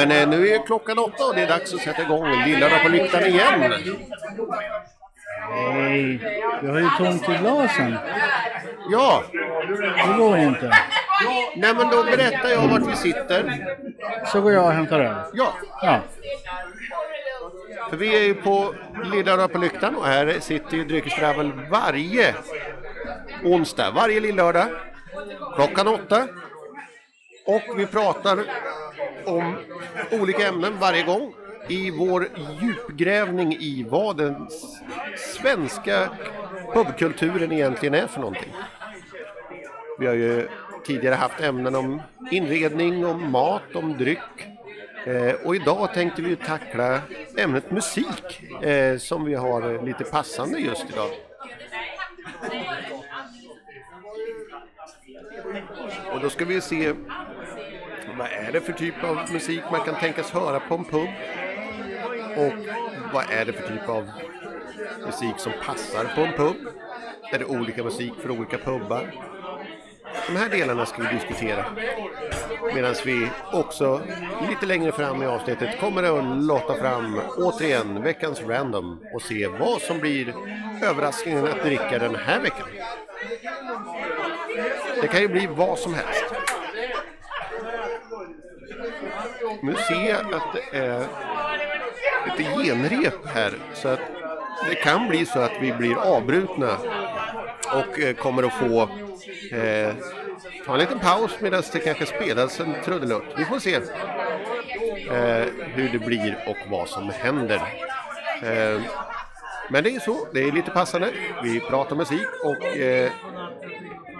Men eh, nu är klockan åtta och det är dags att sätta igång Lilla på lyktan igen. Nej, vi har ju tomt i glasen. Ja, Det går ju inte. nej men då berättar jag vart vi sitter. Så går jag och hämtar öl. Ja, Ja. för vi är ju på Lilla på lyktan och här sitter ju Dryckestravel varje onsdag, varje lillördag klockan åtta. Och vi pratar om olika ämnen varje gång i vår djupgrävning i vad den svenska pubkulturen egentligen är för någonting. Vi har ju tidigare haft ämnen om inredning, om mat, om dryck. Eh, och idag tänkte vi ju tackla ämnet musik eh, som vi har lite passande just idag. Och då ska vi se vad är det för typ av musik man kan tänkas höra på en pub? Och vad är det för typ av musik som passar på en pub? Är det olika musik för olika pubbar? De här delarna ska vi diskutera. Medan vi också lite längre fram i avsnittet kommer att låta fram återigen veckans random och se vad som blir överraskningen att dricka den här veckan. Det kan ju bli vad som helst. Nu ser jag att det är lite genrep här så att det kan bli så att vi blir avbrutna och eh, kommer att få eh, ta en liten paus medan det kanske spelas en trudelutt. Vi får se eh, hur det blir och vad som händer. Eh, men det är så, det är lite passande. Vi pratar musik och eh,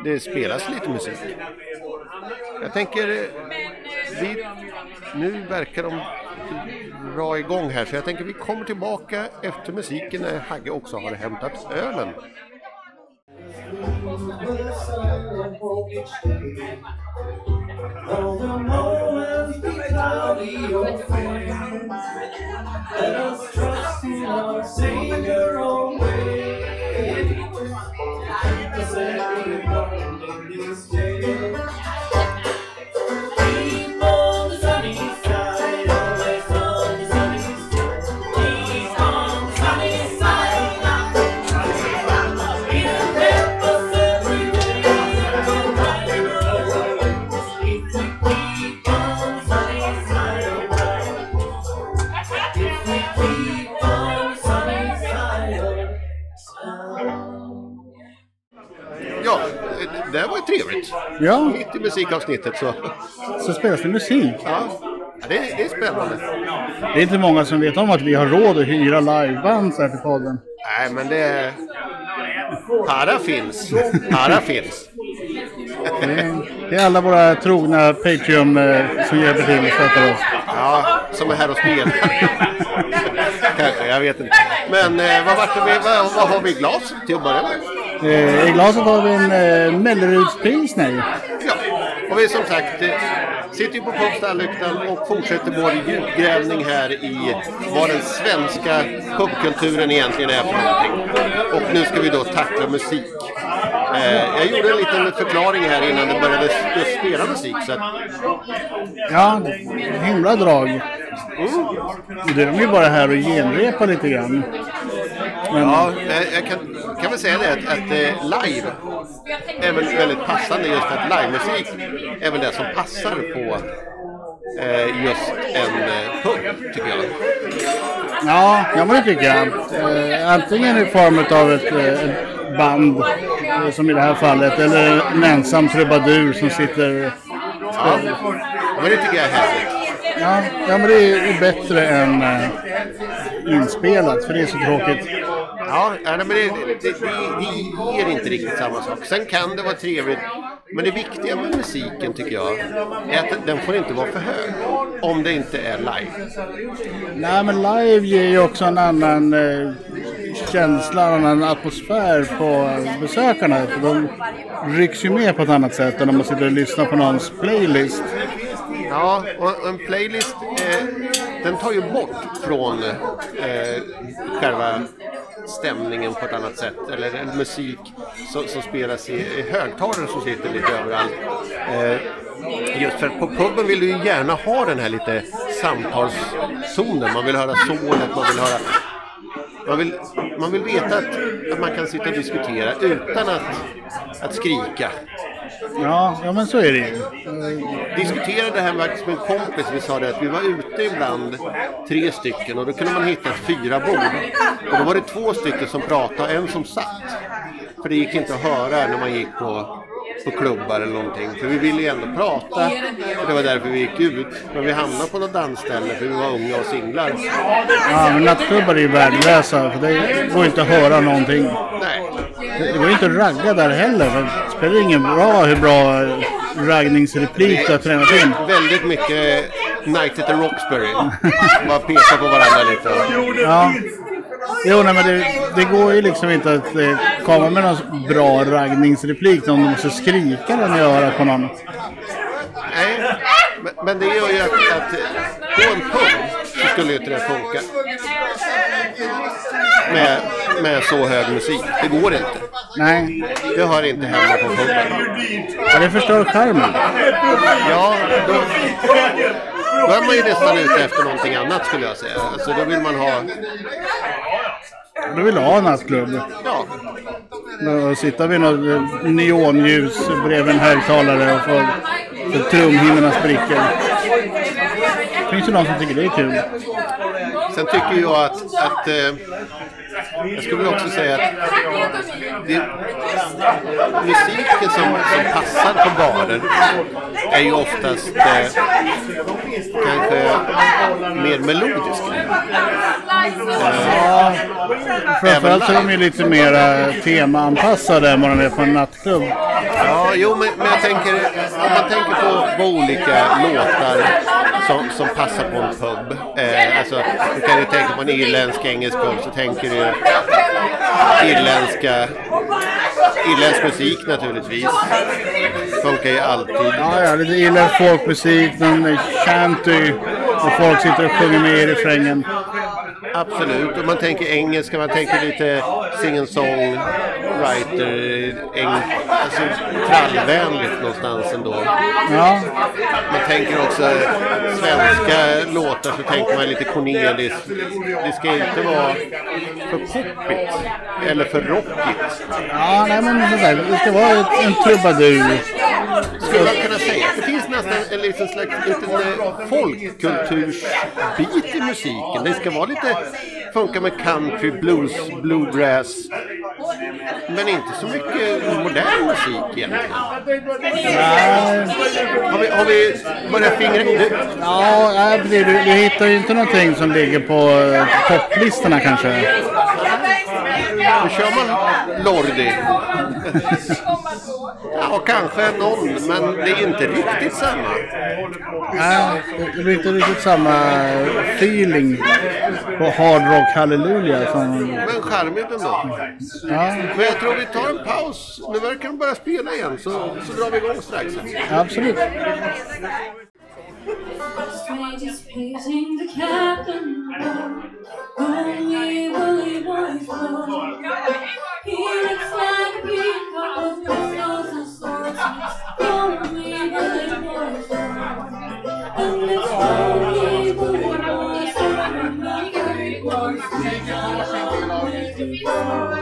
det spelas lite musik. Jag tänker, eh, vi, nu verkar de dra igång här så jag tänker vi kommer tillbaka efter musiken när Hagge också har hämtat ölen. Though Mitt i musikavsnittet så, så spelas det musik. ja, det, är- det är spännande. Det är inte många som vet om att vi har råd att hyra liveband så här till podden. Nej, men det... Para finns. Para finns. Det är, alla våra trogna Patreon eh, som hjälper till och stöttar oss. Ja, som är här och spelar. Kanske, jag vet inte. Men eh, vad, vart det, vi- vad, vad har vi i glas till att börja med? Eh, I glaset har vi en eh, Melleruds pilsner. Ja, och vi som sagt eh, sitter ju på pubstallyktan och fortsätter vår djupgrävning här i vad den svenska pubkulturen egentligen är för någonting. Och nu ska vi då tackla musik. Eh, jag gjorde en liten förklaring här innan det började spela musik. Så att, Ja, himla drag. Det är de ju bara här och genrepa lite grann. Men ja, jag kan, kan väl säga det att, att eh, live är väl väldigt passande just för att livemusik är väl det som passar på eh, just en eh, pub, tycker jag. ja, ja men det tycker jag. Eh, antingen i form av ett, ett band, som i det här fallet, eller en ensam trubadur som sitter... Ja, men det tycker jag är härligt. Ja, ja men det är bättre än inspelat, för det är så tråkigt. Ja, nej, men det, det, det, det ger inte riktigt samma sak. Sen kan det vara trevligt, men det viktiga med musiken tycker jag är att den får inte vara för hög. Om det inte är live. Nej, men live ger ju också en annan eh, känsla, en annan atmosfär på besökarna. För de rycks ju med på ett annat sätt än om man sitter och lyssnar på någons playlist. Ja, och en playlist, eh, den tar ju bort från eh, själva stämningen på ett annat sätt. Eller en musik som, som spelas i, i högtalare som sitter lite överallt. Eh, just för att på puben vill du ju gärna ha den här lite samtalszonen. Man vill höra sålet, man vill höra... Man vill, man vill veta att, att man kan sitta och diskutera utan att, att skrika. Ja, ja men så är det ju. Mm. Diskuterade det här faktiskt med en kompis. Vi sa det att vi var ute ibland, tre stycken, och då kunde man hitta fyra bord. Och då var det två stycken som pratade och en som satt. För det gick inte att höra när man gick på, på klubbar eller någonting. För vi ville ju ändå prata. Det var därför vi gick ut. Men vi hamnade på något dansställe för vi var unga och singlar. Ja, men nattklubbar är ju värdelösa. För det går inte att höra någonting. Nej, Det går ju inte att ragga där heller. Det spelar ingen bra hur bra raggningsreplik du har tränat in. väldigt mycket Night at the Roxbury. Bara peka på varandra lite. Ja. Jo, nej, men det, det går ju liksom inte att eh, komma med någon bra raggningsreplik om du måste skrika den i örat på någon. Nej, men, men det gör ju att, att på en pub så skulle ju inte det funka. Med, med så hög musik. Det går inte. Nej, Det hör inte hemma på puben. ja, det förstör charmen. Ja, då, då är man ju nästan ute efter någonting annat skulle jag säga. Alltså då vill man ha... Du vill ha en nattklubb. Ja, Och sitta vid något eh, neonljus bredvid en högtalare och få få trumhinnorna spricker. Det finns ju de som tycker det är kul. sen tycker jag att... att eh, jag skulle också säga att det, musiken som, som passar på barer är ju oftast eh, kanske mer melodisk. Ja, framförallt så är de ju lite mer temaanpassade än vad de är på en nattklubb. Ja, jo, men, men jag tänker, om man tänker på, på olika låtar som, som passar på en pub. Eh, alltså, du kan ju tänka på en irländsk engelsk pub så tänker du irländska, irländsk musik naturligtvis. Funkar ju alltid. Ja, ja, lite gillar folkmusik, någon shanty och folk sitter och sjunger med i refrängen. Absolut, och man tänker engelska, man tänker lite sing-and-song, writer, eng, alltså trallvänligt någonstans ändå. Ja, Man tänker också svenska låtar så tänker man lite Cornelis. Det ska inte vara för poppigt eller för rockigt. ja nej men sådär, det ska vara en trubadur. Skulle man kunna säga. Det finns nästan en liten slags liten eh, folkkultursbit i musiken. Det ska vara lite funka med country, blues, bluegrass. Men inte så mycket modern musik egentligen. Har vi, har vi börjat fingra in det? Ja, nej, precis. du, du hittar ju inte någonting som ligger på eh, topplistorna kanske. Då kör man Lordi. Ja, kanske någon, men det är inte riktigt samma. Nej, det blir inte riktigt samma feeling på Hard Rock Hallelujah som... Men charmigt ändå. Ja, Men jag tror vi tar en paus. Nu verkar de börja spela igen, så, så drar vi igång strax. absolut. Ja,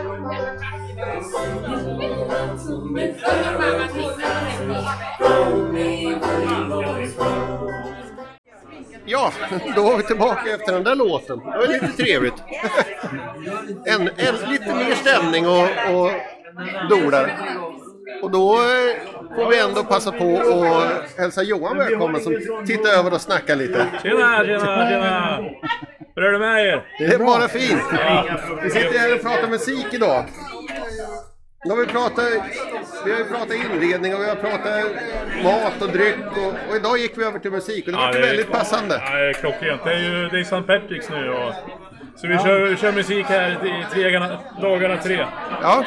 då var vi tillbaka efter den där låten. Det var lite trevligt. En, en, lite mer stämning och, och dolar. Och då eh, får vi ändå passa på att hälsa Johan välkommen som tittar över och snackar lite. Tjena, tjena, tjena! Hur är det med er? Det är bara fint. Vi sitter här och pratar musik idag. Nu har vi, pratat, vi har ju pratat inredning och vi har pratat mat och dryck och, och idag gick vi över till musik och det var det är- väldigt passande. Ja, det är klockrent. Det är ju det är St. Patrick's nu och... Så vi kör, vi kör musik här i tre, dagarna tre. Ja,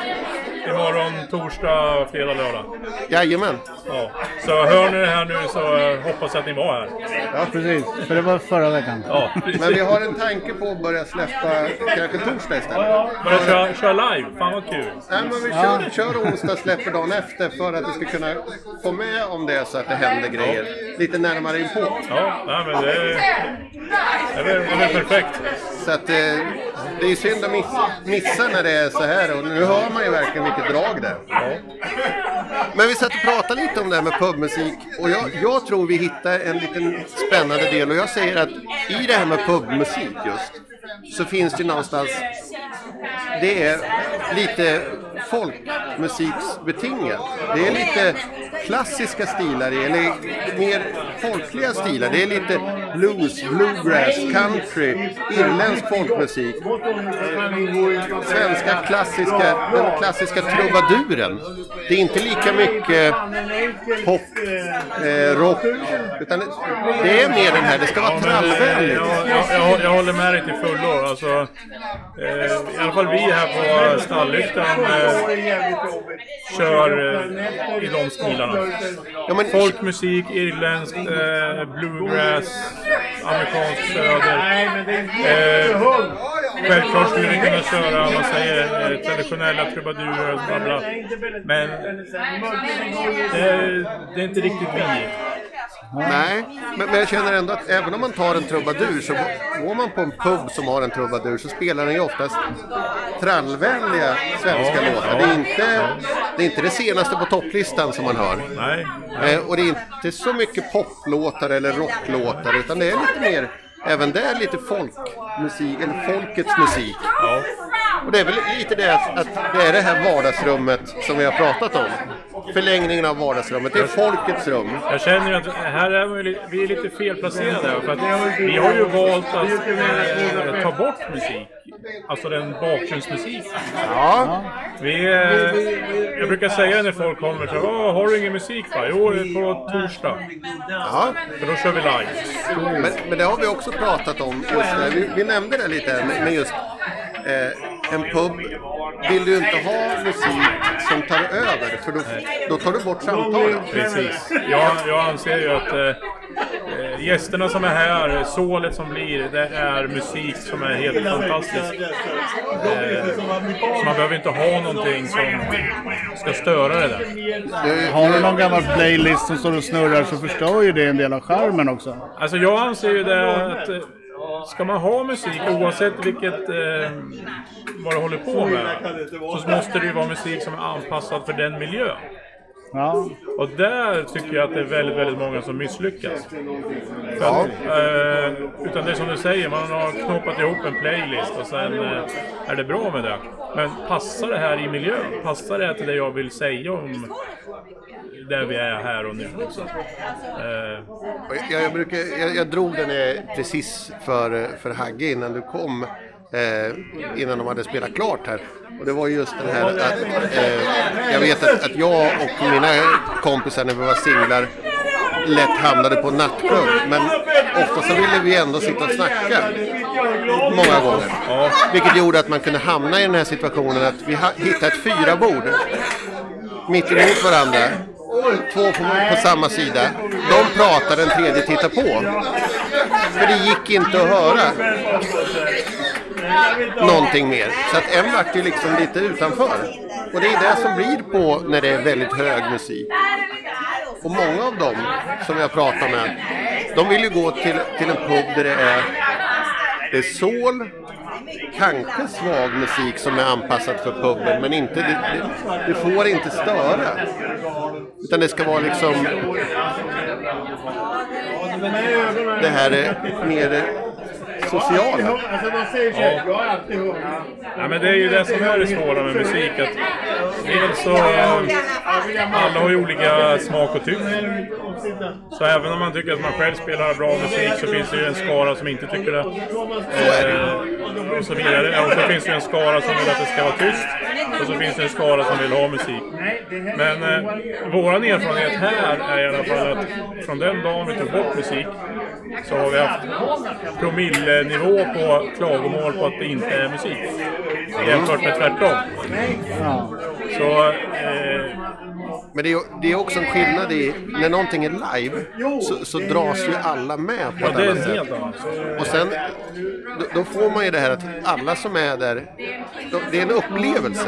imorgon, torsdag, fredag, lördag. Jajamän. Ja. Så hör ni det här nu så eh, hoppas jag att ni var här. Ja, precis. För det var förra veckan. Ja, Men vi har en tanke på att börja släppa kanske torsdag istället. Börja köra, köra live, fan vad kul. Nej, men vi kör, kör onsdag, släpper dagen efter för att vi ska kunna få med om det så att det händer grejer lite närmare inpå. Ja, nej, men det är, det är, det är perfekt. Så att eh, det är ju synd att missa, missa när det är så här och nu hör man ju verkligen vilket drag det är. Men vi satt och pratade lite om det här med pubmusik och jag, jag tror vi hittar en liten spännande del och jag säger att i det här med pubmusik just så finns det någonstans det är lite folkmusiksbetingat. Det är lite klassiska stilar eller mer folkliga stilar. Det är lite blues, bluegrass, country, irländsk folkmusik. Svenska klassiska, den klassiska trubaduren. Det är inte lika mycket pop, eh, rock, utan det, är mer den här, det ska vara trallvänligt. jag, jag, jag, håller med dig till fullo. Alltså, eh, I alla fall vi här på Stallyktan eh, kör eh, i de stilarna. Ja, men, Folkmusik, irländskt, eh, bluegrass, amerikansk söder. Eh, självklart skulle vi kunna köra, vad man säger, eh, traditionella trubadurer och bla bla. Men det, är- det är inte riktigt vi. Nej, men, men jag känner ändå att även om man tar en trubadur så går man på en pub som har en trubadur så spelar den ju oftast trallvänliga svenska Ja, låtar. ja, Det är, inte, det är inte det senaste på topplistan som man hör. Nej. Eh, och det är inte så mycket poplåtar eller rocklåtar utan det är lite mer, även där lite folkmusik, eller folkets musik. Ja. Och det är väl lite det att, det är det här vardagsrummet som vi har pratat om. Förlängningen av vardagsrummet, det är folkets rum. Jag känner att här är vi, vi är lite felplacerade. För att vi har ju valt att eh, ta bort musik. Alltså den bakgrundsmusik. Ja, Vi, eh, jag brukar säga när folk kommer så Åh, har du ingen musik va? Jo, på torsdag. ja. För då kör vi live. Men, men det har vi också pratat om. Just. Vi, vi nämnde det lite här med, med just eh, en pub. Vill du inte ha musik som tar över för då, då tar du bort samtalet. Precis. Jag, jag anser ju att eh, gästerna som är här, sålet som blir, det är musik som är helt fantastisk. Eh, så man behöver inte ha någonting som ska störa det där. Har du någon gammal playlist som står och snurrar så förstör ju det en del av charmen också. Alltså jag anser ju det att ska man ha musik oavsett vilket eh, vad du håller på med så måste det ju vara musik som är anpassad för den miljön. Ja, Och där tycker jag att det är väldigt, väldigt många som misslyckas. Ja. att, eh, utan det är som du säger, man har knåpat ihop en playlist och sen eh, är det bra med det. Men passar det här i miljön? Passar det här till det jag vill säga om där vi är här och nu? Liksom? Eh, jag, jag, brukar, jag, jag drog den precis för, för Hagge innan du kom. Eh, innan de hade spelat klart här. Och det var just den här att eh, jag vet att, att jag och mina kompisar när vi var singlar lätt hamnade på nattklubb. Men ofta så ville vi ändå sitta och snacka. Många gånger. Vilket gjorde att man kunde hamna i den här situationen att vi hittade ett fyra bord mitt emot varandra. Två på, på samma sida. De pratar, den tredje tittar på. För det gick inte att höra någonting mer. Så att en vart ju liksom lite utanför. Och det är det som blir på när det är väldigt hög musik. Och många av dem som jag pratar med, de vill ju gå till, till en pub där det är, det är soul, kanske svag musik som är anpassad för puben, men inte, det, det, det får inte störa. Utan det ska vara liksom det här är mer sociala. Ja, men det är ju det som är det svåra med musik. Att dels så... eh, Alla har ju olika smak och tyck. Så även om man tycker att man själv spelar bra musik så finns det ju en skara som inte tycker det. Eh, och så vidare. Och så finns det ju en skara som vill att det ska vara tyst. Och så finns det en skara som vill ha musik. Men eh, våran erfarenhet här är i alla fall att från den dagen vi tog bort musik så har vi haft promillenivå på klagomål på att det inte är musik. Jämfört med tvärtom. ja. Så eh, Men det är, det är också en skillnad i, när någonting är live så, så dras ju alla med på ja, ett det annat sätt. Och sen, då, då får man ju det här att alla som är där, då, det är en upplevelse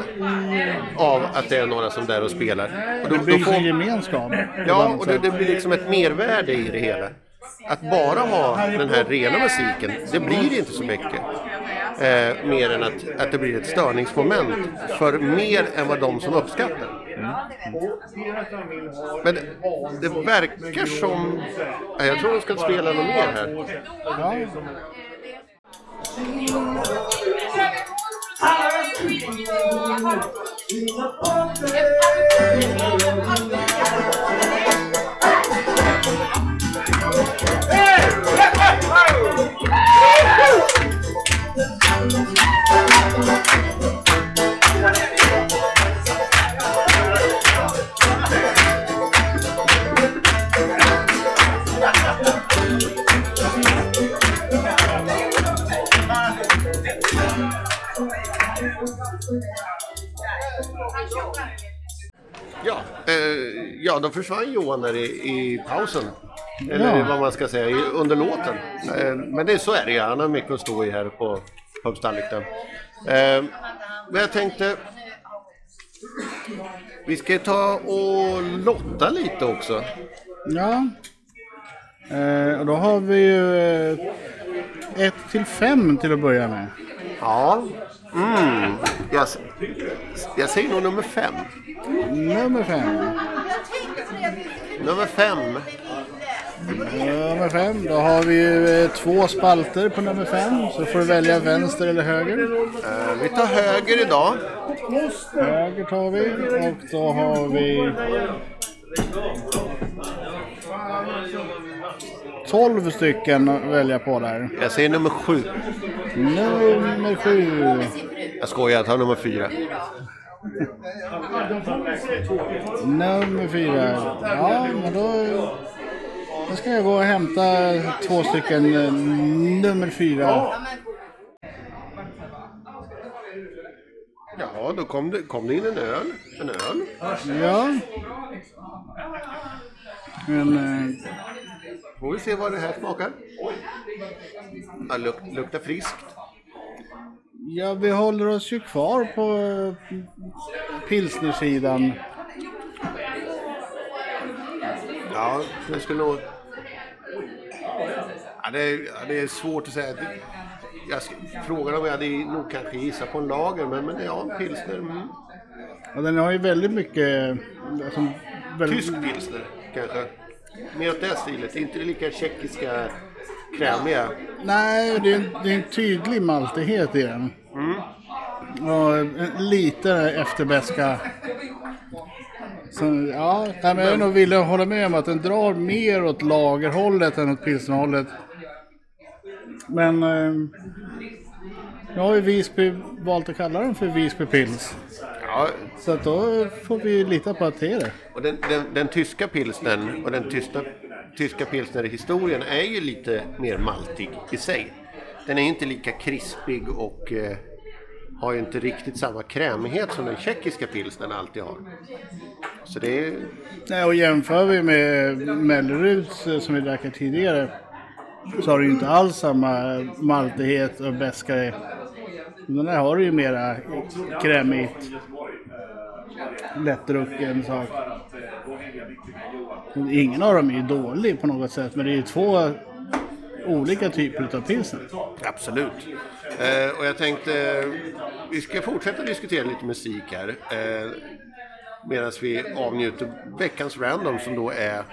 av att det är några som är där och spelar. Och då, Det då byggs en gemenskap. ja, och det, det blir liksom ett mervärde i det hela. Att bara ha den här rena musiken, det blir inte så mycket. Eh, mer än att, att det blir ett störningsmoment för mer än vad de som uppskattar. Men det, det verkar som... Eh, jag tror de ska spela något mer här. Ja. Ja, eh, ja, då försvann Johan där i, i pausen. Eller Ja. vad man ska säga, under låten. Eh, men det, så är det han har mycket att stå i här på Stallikten. Eh, men jag tänkte... Vi ska ta och lotta lite också. Ja. Eh, och då har vi ju eh, ett till fem till att börja med. Ja. Mm. Jag, jag säger nog nummer fem. Nummer fem. Nummer fem. Nummer fem. Då har vi ju eh, två spalter på nummer fem. Så får du välja vänster eller höger. Eh, vi tar höger idag. Höger tar vi. Och då har vi... 12 stycken att välja på där. Jag säger nummer sju. Nummer sju. Jag skojar, tar nummer fyra. Nummer fyra. Ja, men då, då ska jag gå och hämta två stycken eh, nummer fyra. Ja, då kom det, kom det in en öl. En öl. Ja. Men, eh, Får vi se vad det här smakar. Ja, luk, luktar friskt. ja, vi håller oss ju kvar på pilsnersidan. Ja, det skulle nog... Ja, det, är, det är svårt att säga. Jag frågade om jag hade nog kanske gissat på en lager, men, men ja, en pilsner. Mm. Ja, den har ju väldigt mycket... Alltså, väldigt, Tysk pilsner, kanske. Mer åt det stilet. Inte det lika tjeckiska krämiga. Nej, det är, en- det är en tydlig maltighet i den. Och en lite efterbäska. Så, ja, men jag är nog villig att hålla med om att den drar mer åt lagerhållet än åt pilsnerhållet. Men eh, nu har ju Visby valt att kalla den för Visby Pils. Ja, Så då får vi lita på att det är det. och den, den, den tyska pilsnern och den tysta, tyska pilsnerhistorien är ju lite mer maltig i sig. Den är inte lika krispig och eh, har ju inte riktigt samma krämighet som den tjeckiska pilsnern alltid har. Så det är... Nej, och jämför vi med Melleruds eh, som vi drack här tidigare så har det ju inte alls samma maltighet och beska. Den där har du ju mera krämigt, lättdrucken sak. Ingen av dem är ju dålig på något sätt men det är ju två olika typer av pilsner. Absolut. Eh, och jag tänkte, vi ska fortsätta diskutera lite musik här. Eh, Medan vi avnjuter veckans random som då är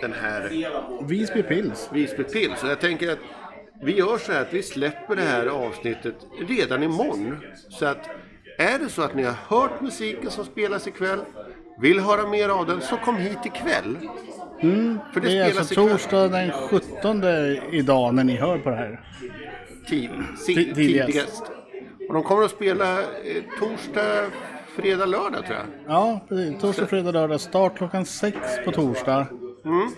den här Visby Pils. Visby Pill. Så jag tänker att vi gör så här att vi släpper det här avsnittet redan imorgon. Så att är det så att ni har hört musiken som spelas ikväll, vill höra mer av den, så kom hit ikväll. För det, Det är spelas alltså ikväll. torsdag den 17 idag när ni hör på det här. Tid, si, Ti- tidigast. tidigast. Och de kommer att spela eh, torsdag, fredag, lördag tror jag. Ja, precis. Torsdag, fredag, lördag. Start klockan sex på torsdag. Mm.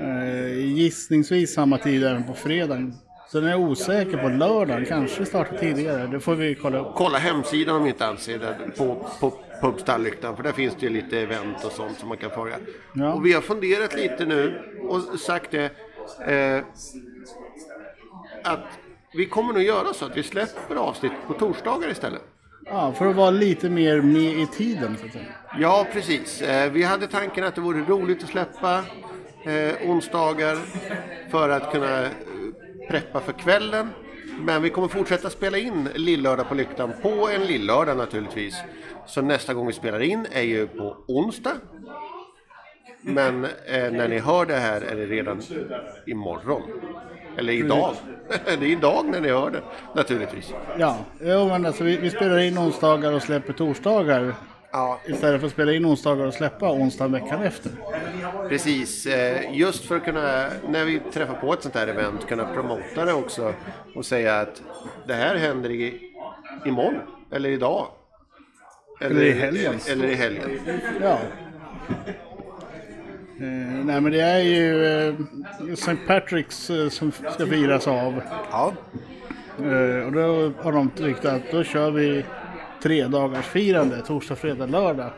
Eh, gissningsvis samma tid även på fredagen. Sen är jag osäker på lördagen, kanske startar tidigare. Det får vi kolla upp. Kolla hemsidan om inte anser det på, på Pub Stallyktan för där finns det ju lite event och sånt som man kan följa. Ja. Och vi har funderat lite nu och sagt det eh, att vi kommer nog göra så att vi släpper avsnitt på torsdagar istället. Ja, för att vara lite mer med i tiden så att säga. Ja, precis. Eh, Vi hade tanken att det vore roligt att släppa eh, onsdagar för att kunna preppa för kvällen. Men vi kommer fortsätta spela in Lillördag på Lyktan på en lillördag naturligtvis. Så nästa gång vi spelar in är ju på onsdag. Men eh, när ni hör det här är det redan imorgon. Eller idag. det är idag när ni hör det naturligtvis. Ja, jo, men alltså vi, vi spelar in onsdagar och släpper torsdagar. Ja, Istället för att spela in onsdagar och släppa onsdag veckan efter. Precis, eh, just för att kunna, när vi träffar på ett sånt här event, kunna promota det också och säga att det här händer i, imorgon, eller idag. Eller i helgen. Eller i helgen. Ja. Eh, nej men det är ju eh, St. Patrick's eh, som ska firas av. Ja, Eh, och då har de tyckt att då kör vi tre dagars firande, torsdag, fredag, lördag.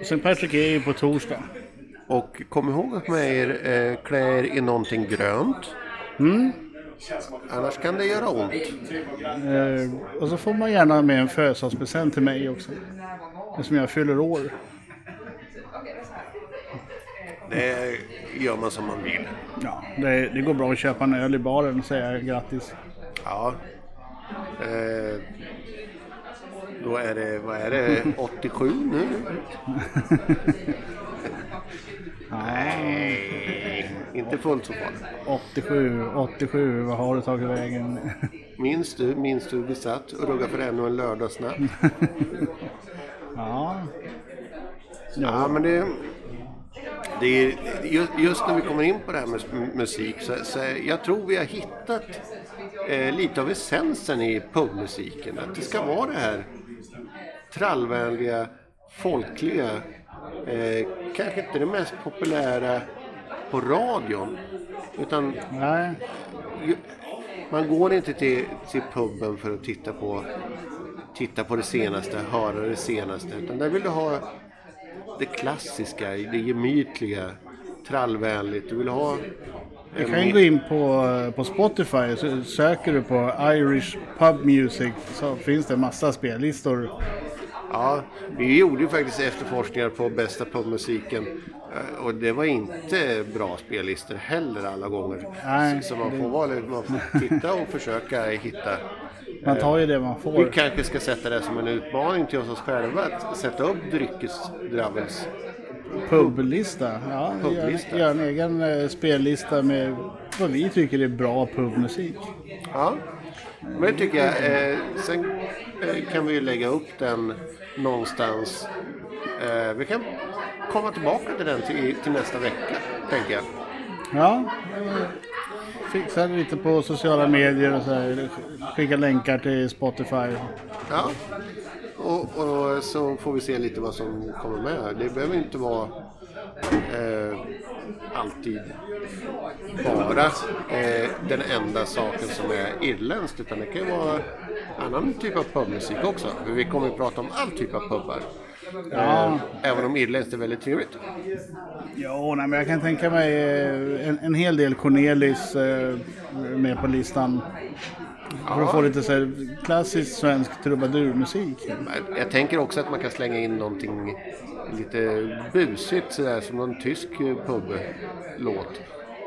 St. Patrick är ju på torsdag. och kom ihåg att med er eh, klä er i någonting grönt. Annars kan det göra ont. Eh, och så får man gärna med en födelsedagspresent till mig också. Eftersom jag fyller år. Det gör man som man vill. Ja, det, det går bra att köpa en öl i baren och säga grattis. Ja. Eh, då är det, vad är det, 87 nu? Nej, inte fullt så farligt. 87, 87, vad har du tagit vägen? Minns du, minns du vi satt och ruggade för ännu en lördagsnatt? Ja, Ja, men det, det är just, när vi kommer in på det här med musik så, så jag tror vi har hittat eh, lite av essensen i pubmusiken. Att det ska vara det här trallvänliga, folkliga, eh, kanske inte det mest populära på radion. Utan nej. man går inte till, till puben för att titta på, titta på det senaste, höra det senaste. Utan där vill du ha det klassiska, det gemytliga, trallvänligt. Du vill ha... Du kan ju gå in på, på Spotify så söker du på Irish Pub Music så finns det massa spellistor. Ja, vi gjorde ju faktiskt efterforskningar på bästa pubmusiken. eh, Och det var inte bra spellistor heller alla gånger. Nej, så man får, vara, man får titta och försöka hitta. Man tar ju det man Vi får. kanske ska sätta det som en utmaning till oss själva att sätta upp dryckesdravels. Publista. Ja, Publista. Gör, gör en egen eh, spellista med vad vi tycker är bra pubmusik. Ja, men det tycker jag. Eh, sen eh, kan vi ju lägga upp den någonstans. Eh, vi kan komma tillbaka till den till, till nästa vecka, tänker jag. Ja, eh, fixa lite på sociala medier och så här. Skicka länkar till Spotify. Ja, och, och så får vi se lite vad som kommer med. Det behöver inte vara eh, alltid bara eh, den enda saken som är irländskt utan det kan ju vara annan typ av pubmusik också. För vi kommer att prata om all typ av pubbar. Eh, även om irländskt är väldigt trevligt. Jo, nej, men jag kan tänka mig eh, en, en hel del Cornelis eh, med på listan. För att få lite så här klassisk svensk trubadurmusik. Jag tänker också att man kan slänga in någonting lite busigt sådär som någon tysk publåt.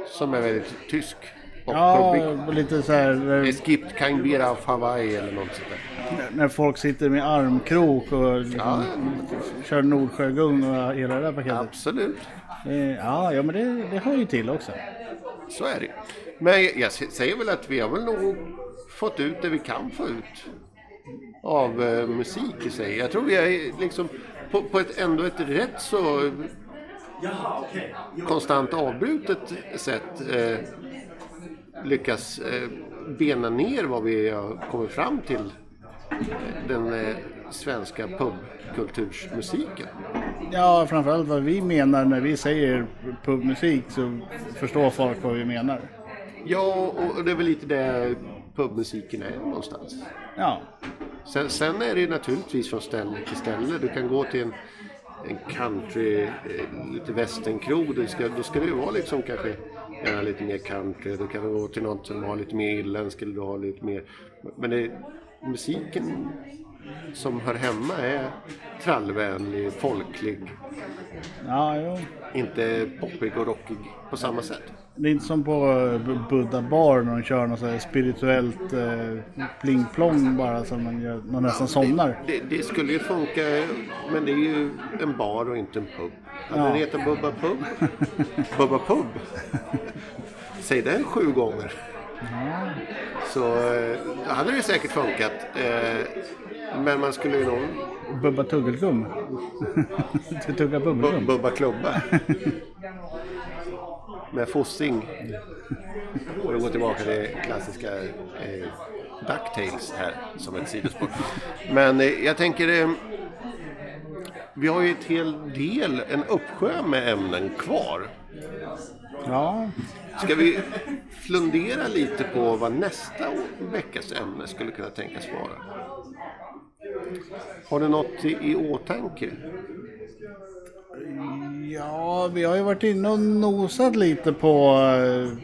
Som är väldigt tysk Ja, lite så här Es gibt kein Bier auf Hawaii eller något sånt där. när folk sitter med armkrok och liksom, Ja. kör Nordsjögung och hela det där paketet. Absolut, Ja, ja men det, det hör ju till också. så är det. Men jag säger väl att vi har väl nog fått ut det vi kan få ut av eh, musik i sig. Jag tror vi är liksom på, på ett ändå ett rätt så konstant avbrutet sätt eh, lyckas eh, bena ner vad vi har kommit fram till eh, den eh, svenska pubkultursmusiken. Ja, framförallt vad vi menar när vi säger pubmusik så förstår folk vad vi menar. Ja, och det är väl lite där pubmusiken är någonstans. Ja. Sen, sen är det ju naturligtvis från ställe till ställe. Du kan gå till en, en country, lite västernkrog. Det ska, då ska det ju vara liksom kanske gärna lite mer country. Du kan gå till något som har lite mer irländsk eller du har lite mer... Men det, musiken som hör hemma är trallvänlig, folklig. Ja, jo. Inte poppig och rockig på samma sätt. Det är inte som på eh, Buddha bar när de kör något så spirituellt eh, pling-plong bara som man, gör, man nästan somnar. Det, det skulle ju funka, men det är ju en bar och inte en pub. Hade Ja. den hetat Bubba Pub? Bubba Pub? Säg den sju gånger. Så eh, då hade det säkert funkat. Eh, Men man skulle ju nog Bubba. Du tuggar bu- bubbelgum. Bubba Klubba. Med Fossing. Och då går tillbaka till klassiska eh, Ducktails här som ett sidospår. Men eh, jag tänker, eh, vi har ju ett hel del, en uppsjö med ämnen kvar. Ja, Ska vi fundera lite på vad nästa veckas ämne skulle kunna tänkas vara? Har du något i, i åtanke? Ja, vi har ju varit inne och nosat lite på eh,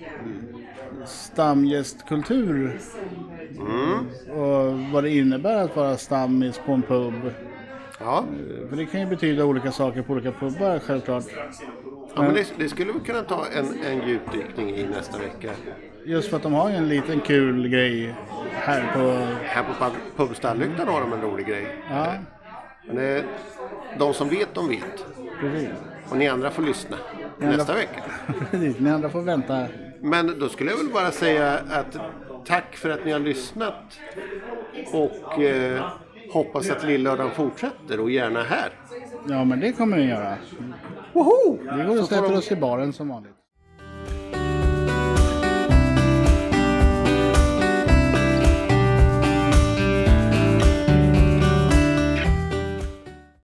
stamgästkultur. Och vad det innebär att vara stammis på en pub. Ja, För det kan ju betyda olika saker på olika pubbar självklart. Ja men det, det skulle vi kunna ta en, en djupdykning i nästa vecka. Just för att de har ju en liten kul grej här på... Här på pub- pubstallyktan har de en rolig grej. Ja, Men det, de som vet, de vet. precis. Och ni andra får lyssna nästa vecka. Precis, ni andra får vänta. Men då skulle jag väl bara säga att tack för att ni har lyssnat. Och eh, hoppas att Lillördagen fortsätter och gärna här. Ja, men det kommer vi göra. Woho! Vi går och sätter oss i baren som vanligt.